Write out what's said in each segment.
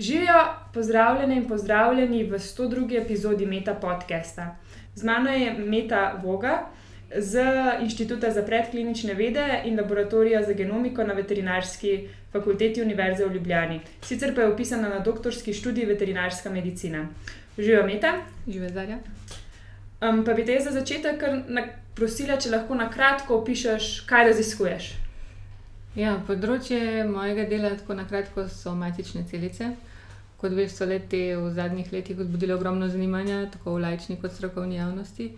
Živijo, pozdravljeni in pozdravljeni v 102. epizodi Meta podcasta. Z mano je Meta Voga z Inštituta za predklinične vede in laboratorija za genomiko na veterinarski fakulteti Univerze v Ljubljani. Sicer pa je upisana na doktorski študij veterinarska medicina. Živijo, Meta. Živijo, Zarja. Um, pa bi te za začetek prosila, če lahko na kratko opišuješ, kaj raziskuješ. Ja, področje mojega dela, tako na kratko, so matične celice. Kot veš, so le te v zadnjih letih vzbudile ogromno zanimanja, tako v lajčni kot strokovni javnosti.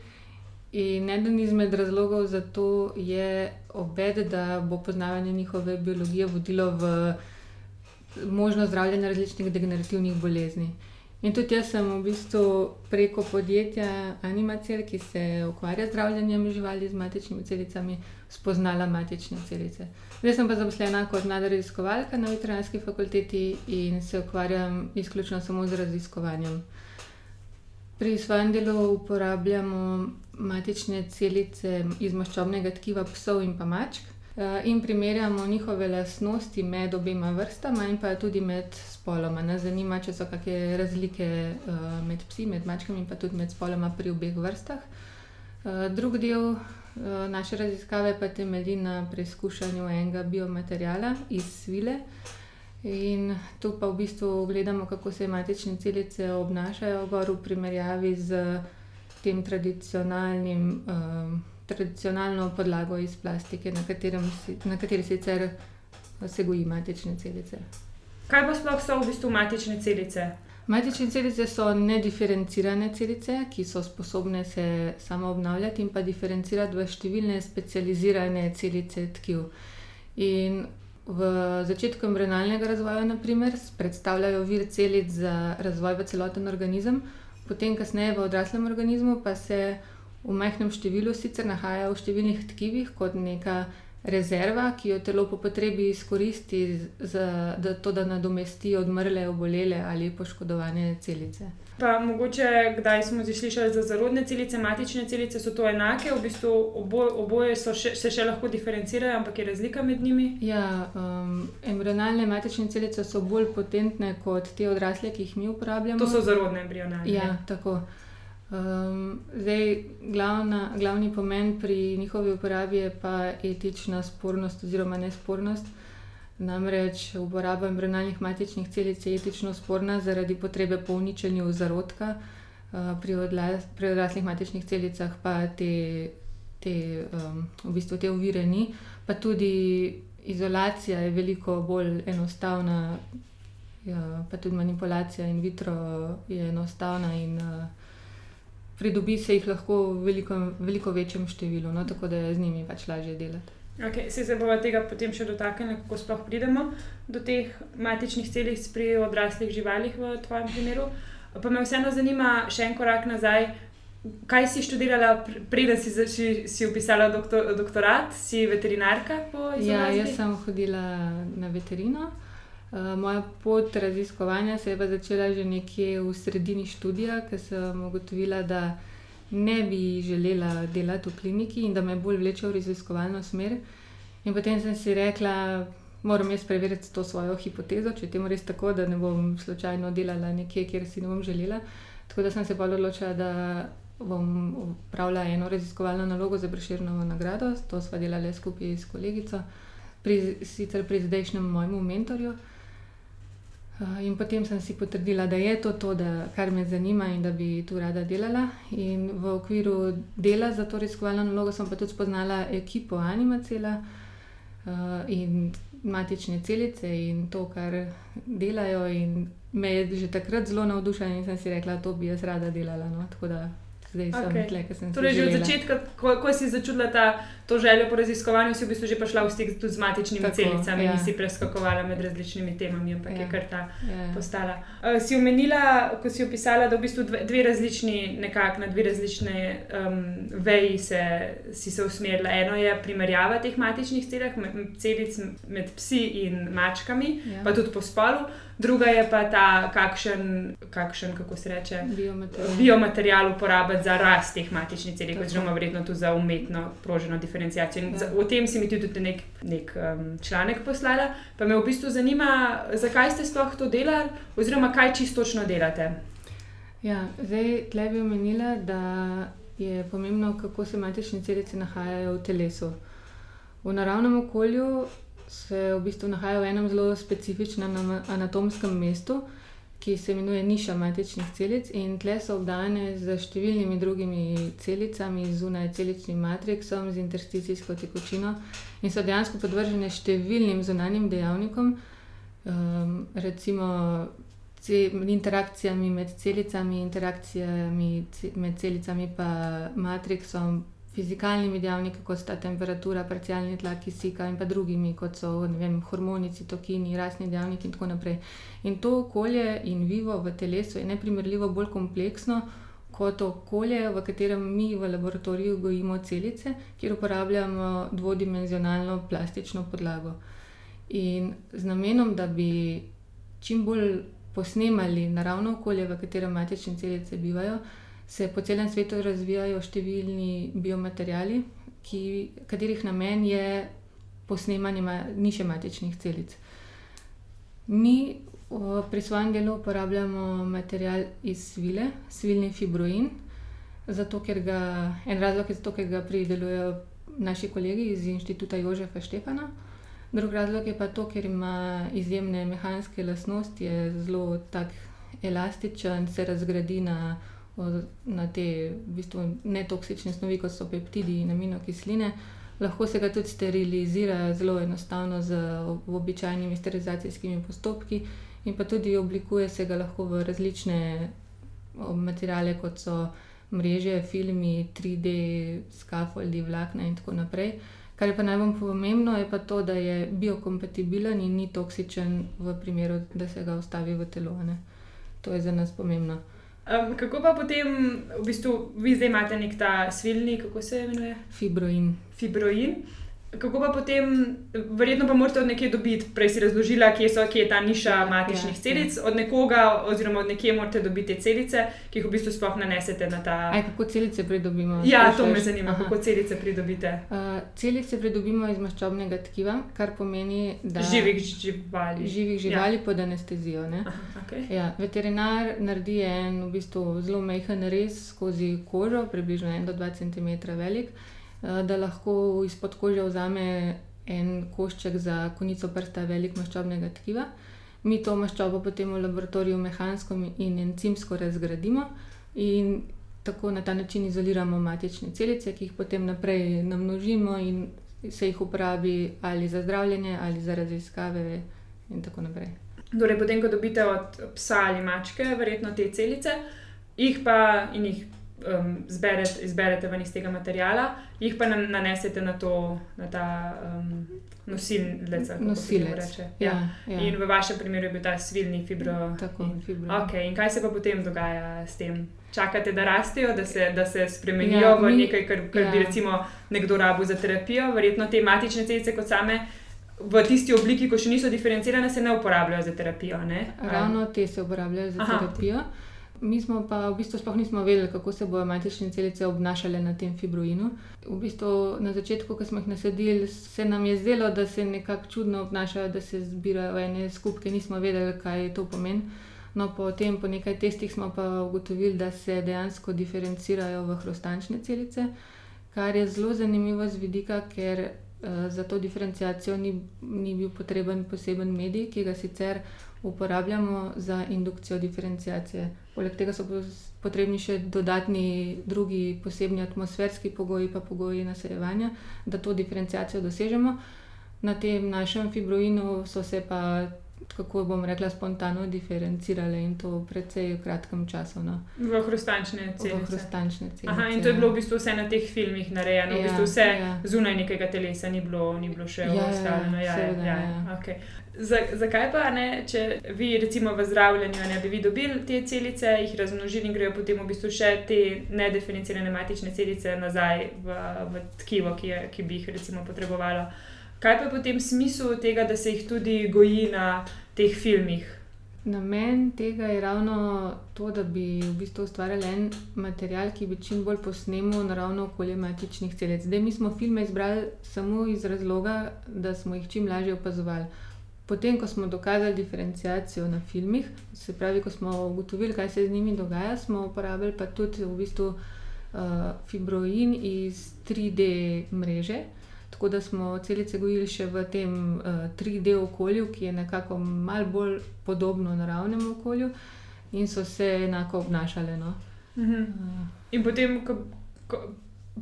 In eden izmed razlogov za to je obed, da bo poznavanje njihove biologije vodilo v možnost zdravljenja različnih degenerativnih bolezni. In tudi jaz sem v bistvu preko podjetja Animacel, ki se ukvarja z zdravljenjem živali z matičnimi celicami, spoznala matične celice. Zdaj sem pa zaposlena kot mlada raziskovalka na veterinarski fakulteti in se ukvarjam izključno samo z raziskovanjem. Pri svojem delu uporabljamo matične celice iz maščobnega tkiva psov in pa mačk. Eh, in primerjamo njihove lastnosti med obema vrstama, in pa tudi med spoloma. Nas zanima, če so kakšne razlike eh, med psi, med mačkami, in pa tudi med spoloma pri obeh vrstah. Eh, drug del naše raziskave pa temelji na preizkušanju enega biomaterjala iz svile. In tu pa v bistvu gledamo, kako se matične celice obnašajo v primerjavi z tem tradicionalnim. Um, tradicionalno podlago iz plastike, na, si, na kateri sicer se goji matične celice. Kaj pa sploh so v bistvu matične celice? Matične celice so nediferencirane celice, ki so sposobne se samo obnavljati in pa diferencirati v številne specializirane celice tkiv. In v začetku embryonalnega razvoja, naprimer, predstavljajo vir celic za razvoj v celoten organizem, potem, kasneje v odraslem organizmu, pa se v majhnem številu sicer nahaja v številnih tkivih kot neka rezerva, ki jo telo po potrebi izkoristi za da to, da nadomesti odmrle, obolele ali poškodovane celice. Pa mogoče, kdaj smo slišali za zarodne celice, matične celice, so to enake, v bistvu oboje, oboje še, se še lahko diferencirajo, ampak je razlika med njimi? Ja, um, embrionalne matične celice so bolj potentne kot te odrasle, ki jih mi uporabljamo. To so zarodne embrionalne. Ja, tako. Um, zdaj, glavna, glavni pomen pri njihovi uporabi je pa etična spornost oziroma nespornost. Namreč uporaba embryonalnih matičnih celic je etično sporna zaradi potrebe po uničenju zarodka, uh, pri, odla, pri odraslih matičnih celicah pa te, te, um, v bistvu te uvire ni. Pa tudi izolacija je veliko bolj enostavna, ja, pa tudi manipulacija in vitro je enostavna. In, uh, pridobi se jih lahko v veliko, veliko večjem številu, no, tako da je z njimi pač lažje delati. Okay, se se bomo tega potem še dotaknili, kako sploh pridemo do teh matičnih celic pri odraslih živalih, v tvojem primeru. Pa me vseeno zanima, še en korak nazaj, kaj si študirala, preden si, si, si upisala doktor, doktorat, si veterinarka? Ja, jaz sem hodila na veterino. Eh, moja pot raziskovanja se je pa začela že nekje v sredini študija, ker sem ugotovila, da ne bi želela delati v kliniki in da me bolj vleče v raziskovalno smer. In potem sem si rekla, moram jaz preveriti to svojo hipotezo, če je temu res tako, da ne bom slučajno delala nekje, kjer si ne bom želela. Tako da sem se pa odločila, da bom upravljala eno raziskovalno nalogo za preširno nagrado. To sva delala skupaj s kolegico, pri, sicer pri zdajšnjem mojemu mentorju. Eh, in potem sem si potrdila, da je to to, da, kar me zanima in da bi tu rada delala. In v okviru dela za to raziskovalno nalogo sem pa tudi spoznala ekipo Animacela uh, in matične celice in to, kar delajo. In me je že takrat zelo navdušila in sem si rekla, to bi jaz rada delala. No? Tako da zdaj sem okay. tle, ker sem torej, že od začetka, ko, ko si začutila ta, to željo po raziskovanju, si v bistvu že prišla v stik tudi z matičnimi Tako, celicami ja. in si preskakovala med različnimi temami, ampak ja. je kar ta ja. postala. Uh, si omenila, ko si opisala, da v bistvu dve, dve različni, nekako na dve različne um, veji se, si se usmerila. Eno je primerjava teh matičnih med, celic med psi in mačkami, ja. pa tudi po spolu. Druga je pa ta, kakšen, kakšen kako se reče, biomaterial, biomaterial uporabiti za rast teh matičnih celic, oziroma verjetno tudi za umetno proženo diferencijacijo. Ja. O tem si mi tudi nek, nek um, članek poslala. Pa me v bistvu zanima, zakaj ste sploh to delali, oziroma kaj čisto točno delate. Ja, zdaj tle bi omenila, da je pomembno, kako se matične celice nahajajo v telesu. V naravnem okolju se v bistvu nahajajo v enem zelo specifičnem anatomskem mestu, ki se imenuje niša matičnih celic, in tle so obdane z številnimi drugimi celicami, zunaj celičnim matriksom, z intersticijsko tekočino in so dejansko podvržene številnim zunanjim dejavnikom, um, recimo interakcijami med celicami, interakcijami med celicami in matriksom fizikalnimi dejavniki, kot sta temperatura, parcialni tlak kisika in pa drugimi, kot so vem, hormoni, citokini, rasni dejavniki in tako naprej. In to okolje in vivo v telesu je neprimerljivo bolj kompleksno kot okolje, v katerem mi v laboratoriju gojimo celice, kjer uporabljamo dvodimenzionalno plastično podlago. In z namenom, da bi čim bolj posnemali naravno okolje, v katerem matične celice bivajo, se po celem svetu razvijajo številni biomaterjali, ki, katerih namen je posnemanje niše matičnih celic. Mi pri svojem delu uporabljamo material iz svile, svilni fibroin, zato ker ga, en razlog je zato, ker ga pridelujejo naši kolegi iz inštituta Jožefa Štefana. Drugi razlog je pa to, ker ima izjemne mehanske lastnosti, je zelo tak elastičen, se razgradi na na te v bistvu, netoksične snovi, kot so peptidi in aminokisline. Lahko se ga tudi sterilizira zelo enostavno z običajnimi sterilizacijskimi postopki, in pa tudi oblikuje se ga lahko v različne materiale, kot so mreže, filmi, 3D, skafoldi, vlakna in tako naprej. Kar je pa najbolj pomembno, je pa to, da je biokompatibilen in ni toksičen v primeru, da se ga ustavi v telo. Ne? To je za nas pomembno. Um, kako pa potem, v bistvu, vi zdaj imate nek ta svilni, kako se imenuje? Fibroin. Fibroin. Kako pa potem, verjetno pa morate od nekje dobiti, prej si razložila, kje, so, kje je ta niša ja, matičnih ja, celic, ja. od nekoga, oziroma od nekje morate dobiti te celice, ki jih v bistvu sploh nanesete na ta. Aj, kako celice pridobimo? Ja, to me zanima, Aha. kako celice pridobite. Uh, celice pridobimo iz maščobnega tkiva, kar pomeni, da živih živali. Živih živali ja. pod anestezijo. Aha, okay. ja, veterinar naredi en v bistvu zelo mehen rez skozi kožo, približno 1-2 cm velik. Eh, da lahko izpod kože vzame en košček za konico prsta velik maščobnega tkiva. Mi to maščobo potem v laboratoriju mehansko in encimsko razgradimo in tako na ta način izoliramo matične celice, ki jih potem naprej namnožimo in se jih uporabi ali za zdravljenje ali za raziskave in tako naprej. Torej, potem, ko dobite od psa ali mačke, verjetno te celice, jih pa in jih um, zberete, izberete ven iz tega materiala, jih pa nanesete na, to, na ta um, nosilec. Nosilec. Ja. Ja, ja. In v vašem primeru je bil ta svilni fibro. Tako, in, fibro. Okay. in kaj se pa potem dogaja s tem? Čakate, da rastejo, da se, da se spremenijo ja, v nekaj, kar, kar ja. bi recimo nekdo rabil za terapijo. Verjetno te matične celice kot same. V tisti obliki, ko še niso diferencirane, se ne uporabljajo za terapijo. Ne? Ravno te se uporabljajo za Aha. terapijo. Mi smo pa v bistvu sploh nismo vedeli, kako se bodo matične celice obnašale na tem fibroinu. V bistvu na začetku, ko smo jih nasadili, se nam je zdelo, da se nekako čudno obnašajo, da se zbirajo ene skupke, nismo vedeli, kaj to pomeni. No, potem, po nekaj testih, smo pa ugotovili, da se dejansko diferencirajo v hrustančne celice, kar je zelo zanimivo z vidika, ker uh, za to diferencijacijo ni, ni bil potreben poseben medij, ki ga sicer uporabljamo za indukcijo diferencijacije. Poleg tega so potrebni še dodatni, drugi, posebni atmosferski pogoji, pa pogoji nasajevanja, da to diferencijacijo dosežemo. Na tem našem fibroinu so se pa, kako bom rekla, spontano diferencirale in to v precej kratkem času. No. V hrustančne celice. V hrustančne celice. Aha, in to je bilo v bistvu vse na teh filmih narejeno, ja, v bistvu vse ja. zunaj nekega telesa, ni bilo, ni bilo še ja. Ja, ja, ja, ja. Okay. Zakaj pa ne, če vi, recimo v zdravljenju, ne bi vi dobili te celice, jih razmnožili in grejo potem v bistvu še te nedefinicirane matične celice nazaj v, v tkivo, ki, je, ki bi jih recimo potrebovalo. Kaj pa je potem smisel tega, da se jih tudi goji na teh filmih? namen tega je ravno to, da bi v bistvu ustvarjali en material, ki bi čim bolj posnemal naravno okolje matičnih celic. Zdaj mi smo filme izbrali samo iz razloga, da smo jih čim lažje opazovali. Potem, ko smo dokazali diferencijacijo na filmih, se pravi, ko smo ugotovili, kaj se z njimi dogaja, smo uporabili pa tudi v bistvu uh, fibroin iz 3D mreže. Tako da smo celice gojili še v tem uh, eh, 3D okolju, ki je nekako malo bolj podobno naravnemu okolju, in so se enako obnašale. No. Mhm. Uh. In potem, ko, ko,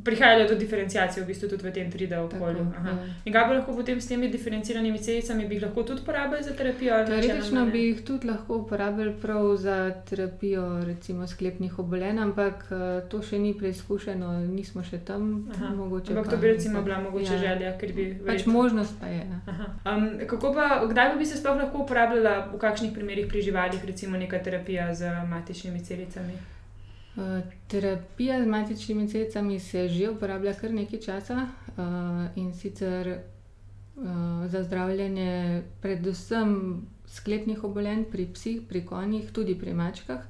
prihajalo do diferencijacije, v bistvu tudi v tem 3D okolju. Tako, ja. In kaj bi lahko potem s temi diferenciranimi celicami, bi jih lahko tudi uporabljali za terapijo? Teoretično bi jih tudi lahko uporabljali prav za terapijo, recimo sklepnih obolenj, ampak eh, to še ni preizkušeno, nismo še tam. Ampak to bi recimo bila mogoče ja. želja, ker bi. Pač možnost pa je. Um, pa, kdaj bi se sploh lahko uporabljala, v kakšnih primerih pri živalih, recimo neka terapija z matičnimi celicami? Eh, terapija z matičnimi celicami se že uporablja kar nekaj časa uh, in sicer uh, za zdravljenje predvsem sklepnih obolenj pri psih, pri konjih, tudi pri mačkah.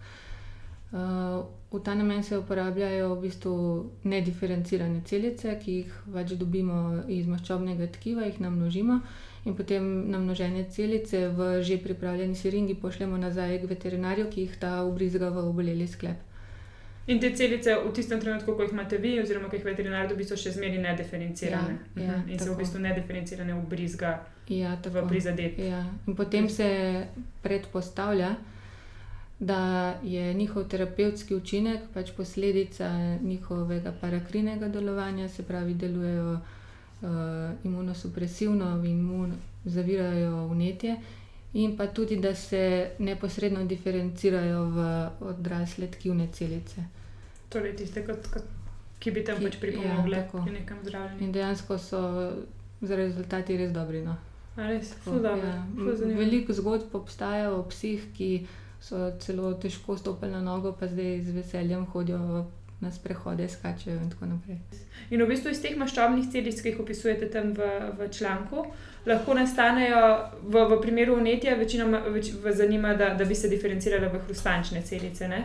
Uh, v ta namen se uporabljajo v bistvu nediferencirane celice, ki jih pač dobimo iz maščobnega tkiva, jih namnožimo in potem namnožene celice v že pripravljeni siringi pošljemo nazaj k veterinarju, ki jih ta ubrizga v oboleli sklep. In te celice v tistem trenutku, ko jih imate vi, oziroma ko jih veterinar dobi, so še zmeraj nediferencirane. Ja, ja, in tako. se v bistvu nediferencirane ubrizga ja, v prizadet. Ja. In potem se predpostavlja, da je njihov terapevtski učinek pač posledica njihovega parakrinega delovanja, se pravi, delujejo uh, imunosupresivno in imun, zavirajo vnetje. In pa tudi, da se neposredno diferencirajo v odrasle tkivne celice torej tiste, kot, kot, ki bi tam pač pripomogli ja, k nekam zdravljenju. In dejansko so za rezultati res dobri. No. Res, tako, ja. Veliko zgodb obstaja o psih, ki so celo težko stopili na nogo, pa zdaj z veseljem hodijo na sprehode, skačejo in tako naprej. In v bistvu iz teh maščobnih celic, ki jih opisujete tam v, v članku, lahko nastanejo v, v primeru unetja, večinoma več, zanima, da, da bi se diferencirale v hrustančne celice. Ne?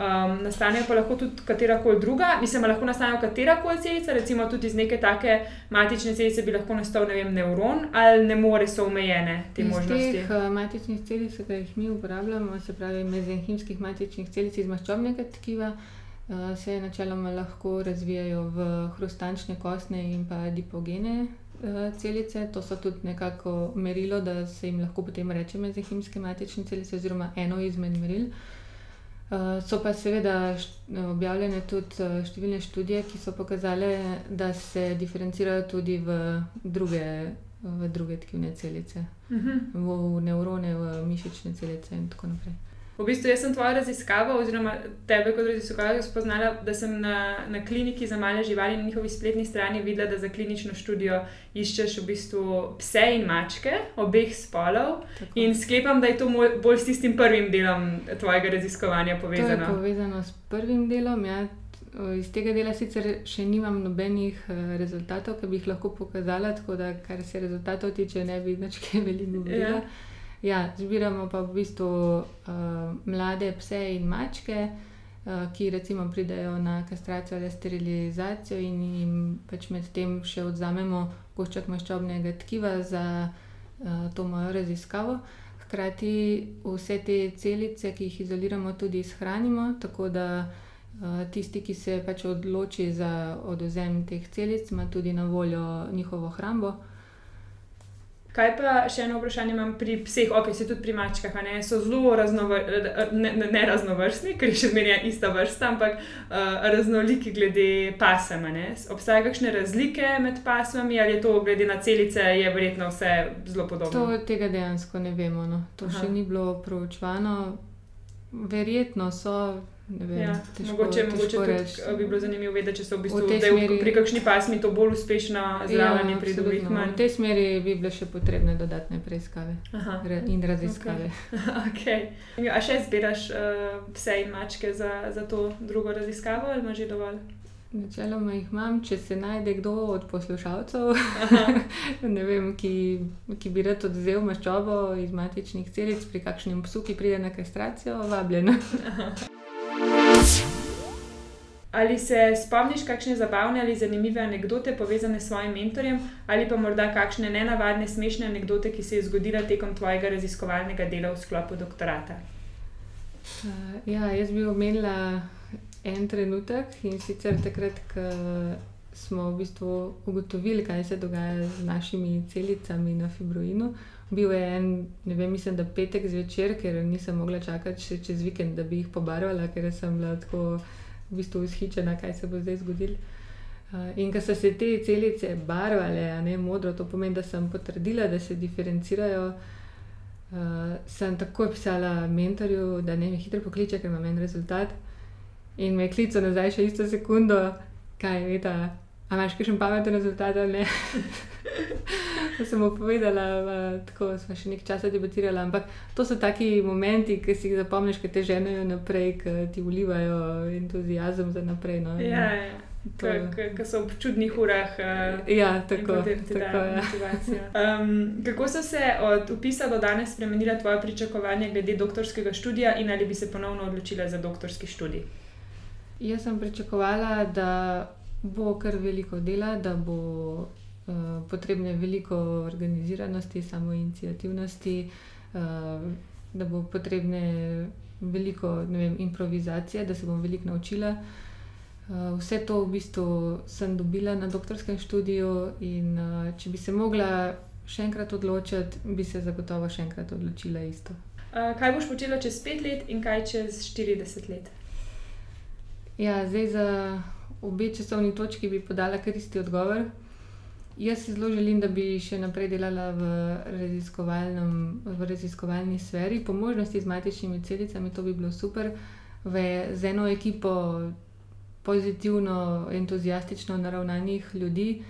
Um, nastanejo pa lahko tudi katera koli druga, mislim, lahko nastanejo katera koli celica, recimo tudi iz neke take matične celice bi lahko nastal ne vem, neuron, ali ne more, so omejene te iz možnosti. Teh uh, matičnih celic, ki jih mi uporabljamo, se pravi mezenhimskih matičnih celic iz maščobnega tkiva, uh, se načeloma lahko razvijajo v hrustančne kostne in pa dipogene. Uh, celice, to so tudi nekako merilo, da se jim lahko potem reče mezenhimske matične celice, oziroma eno izmed meril. Uh, so pa seveda objavljene tudi številne študije, ki so pokazale, da se diferencirajo tudi v druge, v druge tkivne celice, uh mhm. -huh. v, v nevrone, v mišične celice in tako naprej. V bistvu sem tvoja raziskava, oziroma tebe kot raziskovalca, spoznala, da sem na, na kliniki za male živali na njihovi spletni strani videla, da za klinično študijo iščeš v bistvu pse in mačke, obeh spolov. Tako. In sklepam, da je to moj, bolj s tistim prvim delom tvojega raziskovanja povezano. To je povezano s prvim delom. Ja. Iz tega dela sicer še nimam nobenih uh, rezultatov, ki bi jih lahko pokazala, tako da, kar se rezultatov tiče, ne bi več kaj veliko videla. Ja. Ja, zbiramo pa v bistvu uh, mlade pse in mačke, uh, ki recimo pridejo na kastracijo ali sterilizacijo, in jim pač med tem še odzamemo košček maščobnega tkiva za uh, to mojo raziskavo. Hkrati vse te celice, ki jih izoliramo, tudi shranimo, tako da uh, tisti, ki se pač odloči za odozem teh celic, ima tudi na voljo njihovo hrambo. Kaj pa še eno vprašanje imam pri psih, ok, se tudi pri mačkah, ne? so zelo raznovr, ne, ne, ne raznovrstni, ker je še zmeraj ista vrsta, ampak uh, raznoliki glede pasem. Obstajajo kakšne razlike med pasmami ali je to glede na celice, je verjetno vse zelo podobno? To tega dejansko ne vemo. No. To Aha. še ni bilo proučvano. Verjetno so Vem, ja, težko, mogoče mogoče tudi, eh, bi bilo zanimivo vedeti, če so v bistvu v smeri, pri kakšni pasmi to bolj uspešno zdravljenje ja, pri drugih. V tej smeri bi bile še potrebne dodatne preiskave Aha. in raziskave. Okay. Okay. A še zbiraš uh, pse in mačke za, za to drugo raziskavo ali imaš že dovolj? Načeloma jih imam, če se najde kdo od poslušalcev, vem, ki, ki bi rad odzel maščobo iz matičnih celic pri kakšnem psu, ki pride na kastracijo, vabljen. Ali se spomniš kakšne zabavne ali zanimive anekdote povezane s svojim mentorjem, ali pa morda kakšne nenavadne, smešne anekdote, ki se je zgodila tekom tvojega raziskovalnega dela v sklopu doktorata? Uh, ja, jaz bi omenila en trenutek in sicer takrat, ko smo v bistvu ugotovili, kaj se dogaja z našimi celicami na fibroinu. Bil je en, ne vem, mislim, da petek zvečer, ker nisem mogla čakati še čez vikend, da bi jih pobarvala, ker sem bila tako v bistvu vzhičena, kaj se bo zdaj zgodilo. Uh, in ko so se te celice barvale, ne modro, to pomeni, da sem potrdila, da se diferencirajo. Uh, sem takoj pisala mentorju, da ne me hitro pokliče, ker imam en rezultat. In me je klical nazaj še isto sekundo, kaj je ta, a imaš še pameten rezultat ali ne. To sem mu povedala, tako smo še nekaj časa debatirali. Ampak to so taki momenti, ki si jih zapomniš, ki te ženejo naprej, ki ti ulivajo entuzijazem za naprej. No. Ja, ja. Ki so v čudnih urah. Uh, ja, tako je. Ja. Um, kako so se od upisa do danes spremenila tvoje pričakovanja glede doktorskega študija in ali bi se ponovno odločila za doktorski študij? Jaz sem pričakovala, da bo kar veliko dela, da bo Eh, potrebne veliko organiziranosti, samo inicijativnosti, uh, da bo potrebne veliko vem, improvizacije, da se bom veliko naučila. Uh, vse to v bistvu sem dobila na doktorskem študiju, in če bi se mogla še enkrat odločiti, bi se zagotovo še enkrat odločila isto. Kaj boš počela čez pet let in kaj čez 40 let? Ja, zdaj za obe časovni točki bi podala kar isti odgovor. Jaz si zelo želim, da bi še naprej delala v, v raziskovalni sferi, po možnosti z matičnimi celicami, to bi bilo super, v, z eno ekipo pozitivno, entuzijastično naravnanih ljudi,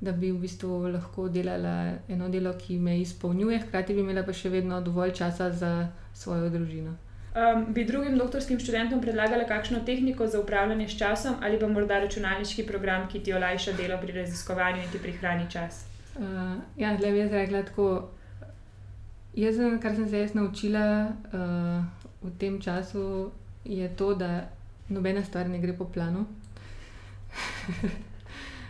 da bi v bistvu lahko delala eno delo, ki me izpolnjuje, hkrati bi imela pa še vedno dovolj časa za svojo družino. Um, bi drugim doktorskim študentom predlagala kakšno tehniko za upravljanje s časom ali pa morda računalniški program, ki ti olajša delo pri raziskovanju in ti prihrani čas? Uh, ja, le bi jaz rekla tako. Jaz, kar sem se jaz naučila uh, v tem času, je to, da nobena stvar ne gre po planu.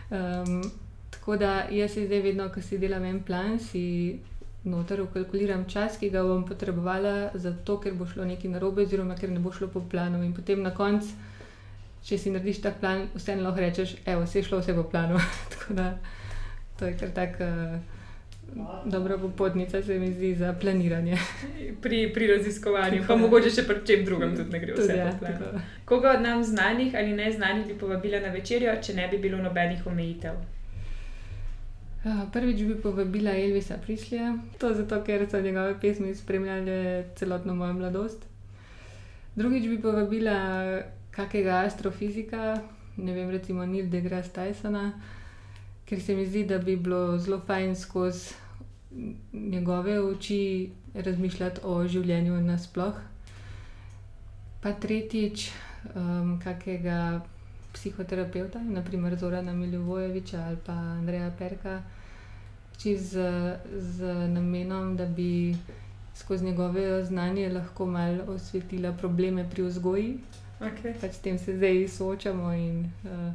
um, tako da jaz zdaj vedno, ko si delam en plan, si noter ukalkuliram čas, ki ga bom potrebovala, zato ker bo šlo nekaj narobe, oziroma ker ne bo šlo po planu. In potem na koncu, če si narediš ta plan, vseeno lahko rečeš, da je šlo vse po planu. Tako da to je kar tako. Uh, Dobra popotnica se mi zdi za planiranje. Pri, pri raziskovanju, pa mogoče še pri čem drugem tudi ne gre vse ja, po planu. Koga od nam znanih ali ne znanih bi povabila na večerjo, če ne bi bilo nobenih omejitev? Prvič bi povabila Elvisa Prislija, to zato, ker so njegove pesmi spremljale celotno mojo mladost. Drugič bi povabila kakega astrofizika, ne vem, recimo Neil deGrasse Tysona, ker se mi zdi, da bi bilo zelo fajn skozi njegove oči razmišljati o življenju nasploh. Pa tretjič, um, kakega psihoterapeuta, naprimer Zorana Miljovojeviča ali pa Andreja Perka z, z namenom, da bi skozi njegove znanje lahko malo osvetlila probleme pri vzgoji. Okay. Pač s tem se zdaj soočamo in uh,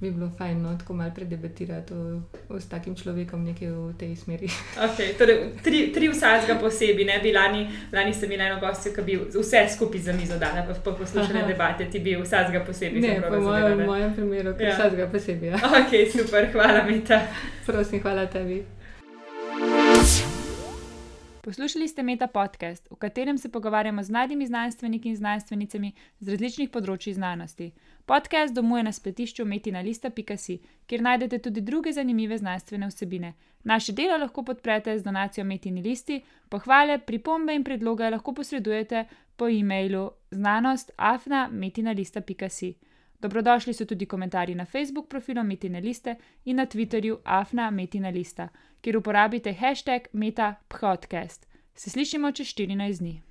bi bilo fajn, no, tako malo predebatirati o, o s takim človekom nekaj v tej smeri. Okay, torej, tri, tri vsakega posebej, ne bi lani, lani sem imel eno gostjo, ki bi vse skupaj za mizo dala, pa po poslušanju debate ti bi vsakega posebej. Ne, po mojem, mojem primeru, ja. vsakega posebej. Ja. Ok, super, hvala mi ta. Prosim, hvala tebi. Poslušali ste Meta podcast, v katerem se pogovarjamo z mladimi znanstveniki in znanstvenicami z različnih področji znanosti. Podcast domuje na spletišču metinalista.si, kjer najdete tudi druge zanimive znanstvene vsebine. Naše delo lahko podprete z donacijo Metini listi, pohvale, pripombe in predloge lahko posredujete po e-mailu znanostafna.metinalista.si. Dobrodošli so tudi komentarji na Facebook profilu Metina liste in na Twitterju afna Metina lista, kjer uporabite hashtag metapodcast. Se slišimo čez 14 dni.